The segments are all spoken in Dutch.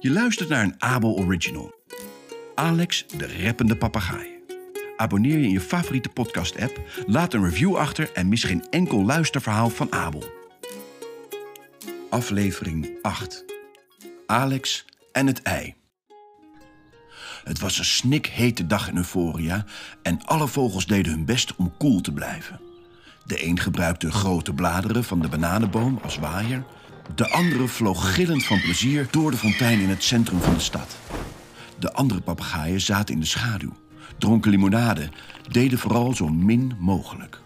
Je luistert naar een Abel Original. Alex, de rappende papegaai. Abonneer je in je favoriete podcast-app, laat een review achter en mis geen enkel luisterverhaal van Abel. Aflevering 8. Alex en het ei. Het was een snikhete dag in Euphoria en alle vogels deden hun best om koel te blijven. De een gebruikte grote bladeren van de bananenboom als waaier. De andere vloog gillend van plezier door de fontein in het centrum van de stad. De andere papegaaien zaten in de schaduw, dronken limonade, deden vooral zo min mogelijk.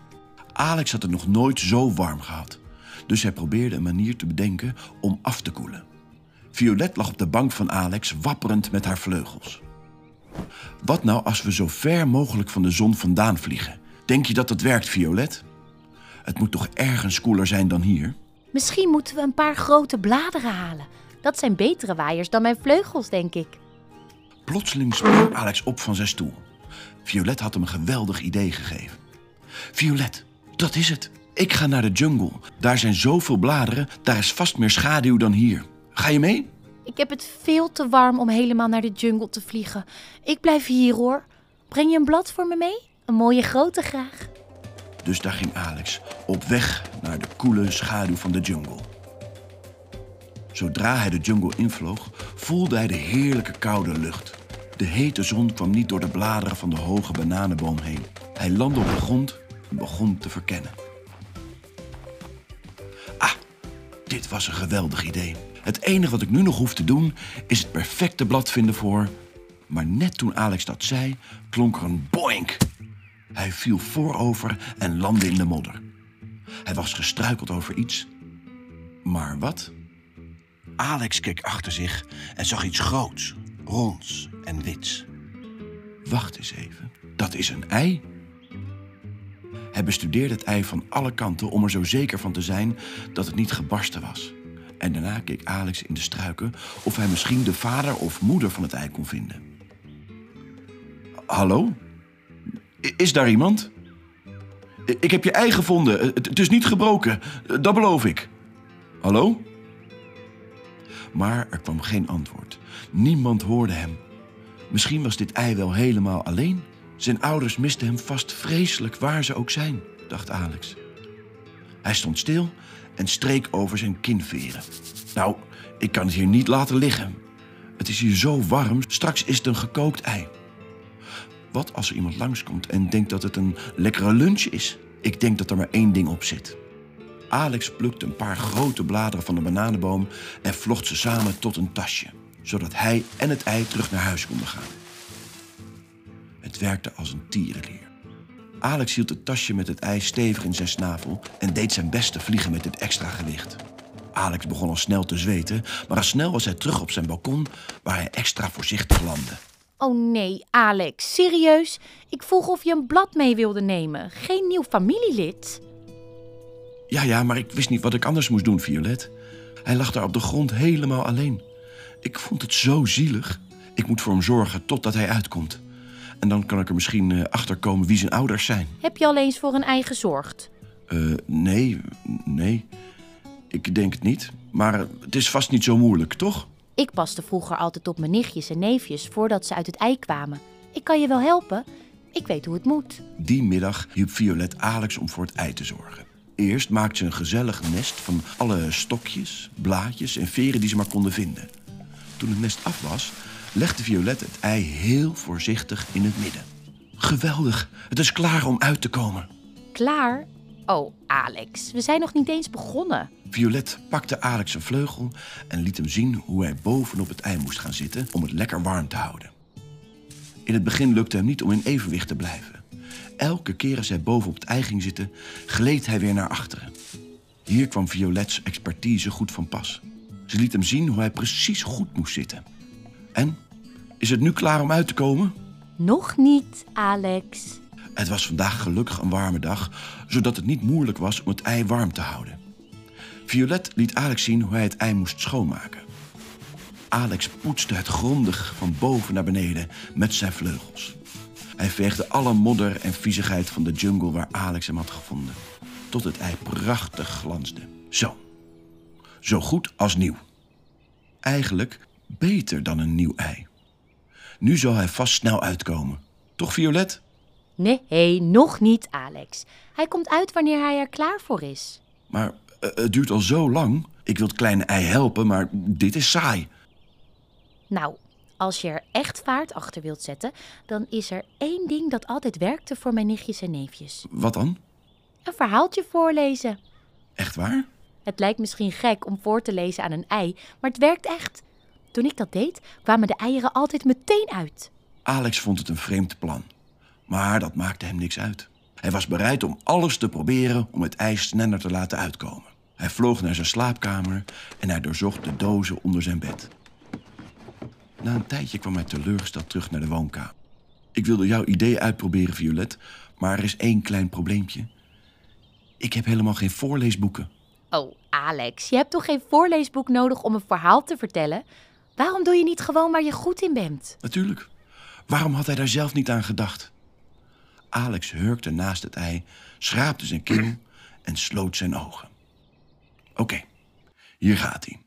Alex had het nog nooit zo warm gehad, dus hij probeerde een manier te bedenken om af te koelen. Violet lag op de bank van Alex, wapperend met haar vleugels. Wat nou als we zo ver mogelijk van de zon vandaan vliegen? Denk je dat dat werkt, Violet? Het moet toch ergens koeler zijn dan hier? Misschien moeten we een paar grote bladeren halen. Dat zijn betere waaiers dan mijn vleugels, denk ik. Plotseling sprong Alex op van zijn stoel. Violet had hem een geweldig idee gegeven. Violet, dat is het. Ik ga naar de jungle. Daar zijn zoveel bladeren, daar is vast meer schaduw dan hier. Ga je mee? Ik heb het veel te warm om helemaal naar de jungle te vliegen. Ik blijf hier hoor. Breng je een blad voor me mee? Een mooie grote graag. Dus daar ging Alex op weg naar de koele schaduw van de jungle. Zodra hij de jungle invloog, voelde hij de heerlijke koude lucht. De hete zon kwam niet door de bladeren van de hoge bananenboom heen. Hij landde op de grond en begon te verkennen. Ah, dit was een geweldig idee. Het enige wat ik nu nog hoef te doen is het perfecte blad vinden voor. Maar net toen Alex dat zei, klonk er een boink. Hij viel voorover en landde in de modder. Hij was gestruikeld over iets. Maar wat? Alex keek achter zich en zag iets groots, ronds en wits. Wacht eens even, dat is een ei? Hij bestudeerde het ei van alle kanten om er zo zeker van te zijn dat het niet gebarsten was. En daarna keek Alex in de struiken of hij misschien de vader of moeder van het ei kon vinden. Hallo? Is daar iemand? Ik heb je ei gevonden. Het het is niet gebroken. Dat beloof ik. Hallo? Maar er kwam geen antwoord. Niemand hoorde hem. Misschien was dit ei wel helemaal alleen. Zijn ouders misten hem vast vreselijk waar ze ook zijn, dacht Alex. Hij stond stil en streek over zijn kinveren. Nou, ik kan het hier niet laten liggen. Het is hier zo warm, straks is het een gekookt ei. Wat als er iemand langskomt en denkt dat het een lekkere lunch is? Ik denk dat er maar één ding op zit. Alex plukte een paar grote bladeren van de bananenboom en vlocht ze samen tot een tasje, zodat hij en het ei terug naar huis konden gaan. Het werkte als een tierenlier. Alex hield het tasje met het ei stevig in zijn snavel en deed zijn best te vliegen met het extra gewicht. Alex begon al snel te zweten, maar al snel was hij terug op zijn balkon waar hij extra voorzichtig landde. Oh nee, Alex, serieus? Ik vroeg of je een blad mee wilde nemen. Geen nieuw familielid. Ja, ja, maar ik wist niet wat ik anders moest doen, Violet. Hij lag daar op de grond helemaal alleen. Ik vond het zo zielig. Ik moet voor hem zorgen totdat hij uitkomt. En dan kan ik er misschien eh, achter komen wie zijn ouders zijn. Heb je al eens voor een ei gezorgd? Eh, nee, nee. Ik denk het niet. Maar het is vast niet zo moeilijk, toch? Ik paste vroeger altijd op mijn nichtjes en neefjes voordat ze uit het ei kwamen. Ik kan je wel helpen. Ik weet hoe het moet. Die middag hielp Violet Alex om voor het ei te zorgen. Eerst maakte ze een gezellig nest van alle stokjes, blaadjes en veren die ze maar konden vinden. Toen het nest af was, legde Violet het ei heel voorzichtig in het midden. Geweldig, het is klaar om uit te komen. Klaar? Oh, Alex, we zijn nog niet eens begonnen. Violet pakte Alex een vleugel en liet hem zien hoe hij bovenop het ei moest gaan zitten om het lekker warm te houden. In het begin lukte hem niet om in evenwicht te blijven. Elke keer als hij bovenop het ei ging zitten, gleed hij weer naar achteren. Hier kwam Violets expertise goed van pas. Ze liet hem zien hoe hij precies goed moest zitten. En, is het nu klaar om uit te komen? Nog niet, Alex. Het was vandaag gelukkig een warme dag, zodat het niet moeilijk was om het ei warm te houden. Violet liet Alex zien hoe hij het ei moest schoonmaken. Alex poetste het grondig van boven naar beneden met zijn vleugels. Hij veegde alle modder en viezigheid van de jungle waar Alex hem had gevonden, tot het ei prachtig glansde. Zo. Zo goed als nieuw. Eigenlijk Beter dan een nieuw ei. Nu zal hij vast snel uitkomen. Toch, Violet? Nee, nog niet, Alex. Hij komt uit wanneer hij er klaar voor is. Maar eh, het duurt al zo lang. Ik wil het kleine ei helpen, maar dit is saai. Nou, als je er echt vaart achter wilt zetten, dan is er één ding dat altijd werkte voor mijn nichtjes en neefjes. Wat dan? Een verhaaltje voorlezen. Echt waar? Het lijkt misschien gek om voor te lezen aan een ei, maar het werkt echt. Toen ik dat deed, kwamen de eieren altijd meteen uit. Alex vond het een vreemd plan. Maar dat maakte hem niks uit. Hij was bereid om alles te proberen om het ijs sneller te laten uitkomen. Hij vloog naar zijn slaapkamer en hij doorzocht de dozen onder zijn bed. Na een tijdje kwam hij teleurgesteld terug naar de woonkamer. Ik wilde jouw idee uitproberen, Violet, maar er is één klein probleempje. Ik heb helemaal geen voorleesboeken. Oh, Alex, je hebt toch geen voorleesboek nodig om een verhaal te vertellen? Waarom doe je niet gewoon waar je goed in bent? Natuurlijk. Waarom had hij daar zelf niet aan gedacht? Alex hurkte naast het ei, schraapte zijn keel en sloot zijn ogen. Oké, hier gaat hij.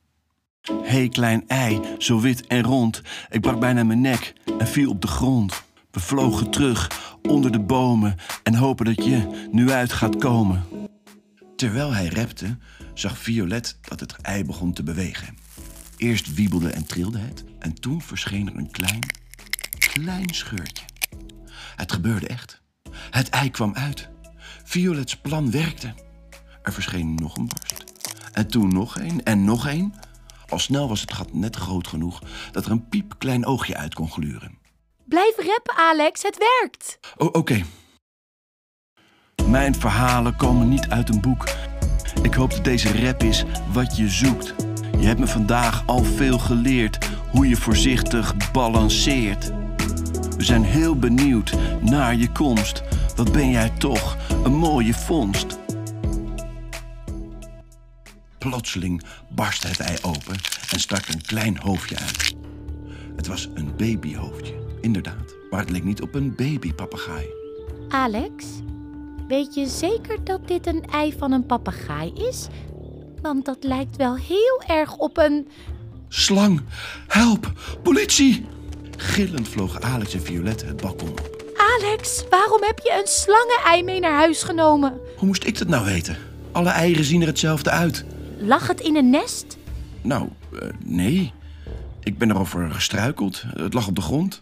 hey, klein ei, zo wit en rond. Ik brak bijna mijn nek en viel op de grond. We vlogen terug onder de bomen en hopen dat je nu uit gaat komen. Terwijl hij repte, zag Violet dat het ei begon te bewegen. Eerst wiebelde en trilde het en toen verscheen er een klein, klein scheurtje. Het gebeurde echt. Het ei kwam uit. Violets plan werkte. Er verscheen nog een borst. En toen nog een en nog een. Al snel was het gat net groot genoeg dat er een piepklein oogje uit kon gluren. Blijf reppen, Alex, het werkt. Oh, oké. Mijn verhalen komen niet uit een boek. Ik hoop dat deze rap is wat je zoekt. Je hebt me vandaag al veel geleerd hoe je voorzichtig balanceert. We zijn heel benieuwd naar je komst. Wat ben jij toch een mooie vondst. Plotseling barstte het ei open en stak een klein hoofdje uit. Het was een babyhoofdje, inderdaad. Maar het leek niet op een babypapegaai. Alex, weet je zeker dat dit een ei van een papegaai is? Want dat lijkt wel heel erg op een. Slang! Help! Politie! Gillend vlogen Alex en Violette het balkon op. Alex, waarom heb je een slangenei mee naar huis genomen? Hoe moest ik dat nou weten? Alle eieren zien er hetzelfde uit. Lag het in een nest? Nou, eh, nee. Ik ben erover gestruikeld. Het lag op de grond.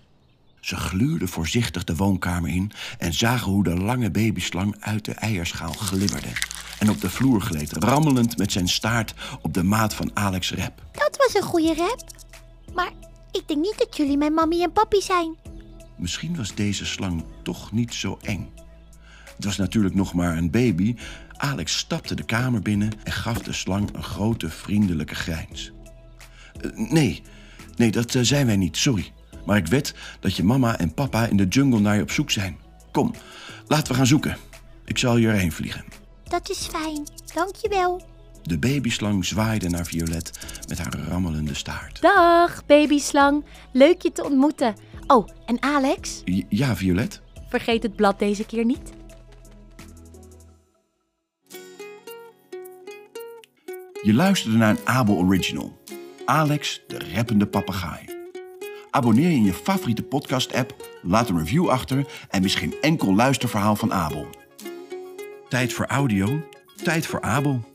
Ze gluurden voorzichtig de woonkamer in en zagen hoe de lange babyslang uit de eierschaal glibberde. En op de vloer gleed, rammelend met zijn staart op de maat van Alex' rep. Dat was een goede rap. Maar ik denk niet dat jullie mijn mammy en papi zijn. Misschien was deze slang toch niet zo eng. Het was natuurlijk nog maar een baby. Alex stapte de kamer binnen en gaf de slang een grote vriendelijke grijns. Eh, nee, nee, dat eh, zijn wij niet, sorry. Maar ik weet dat je mama en papa in de jungle naar je op zoek zijn. Kom, laten we gaan zoeken. Ik zal je erheen vliegen. Dat is fijn. Dankjewel. De babyslang zwaaide naar Violet met haar rammelende staart. Dag, babyslang. Leuk je te ontmoeten. Oh, en Alex, J- ja, Violet? vergeet het blad deze keer niet. Je luisterde naar een Abel Original. Alex, de rappende papegaai. Abonneer je in je favoriete podcast-app, laat een review achter en mis geen enkel luisterverhaal van Abel. Tijd voor audio, tijd voor Abel.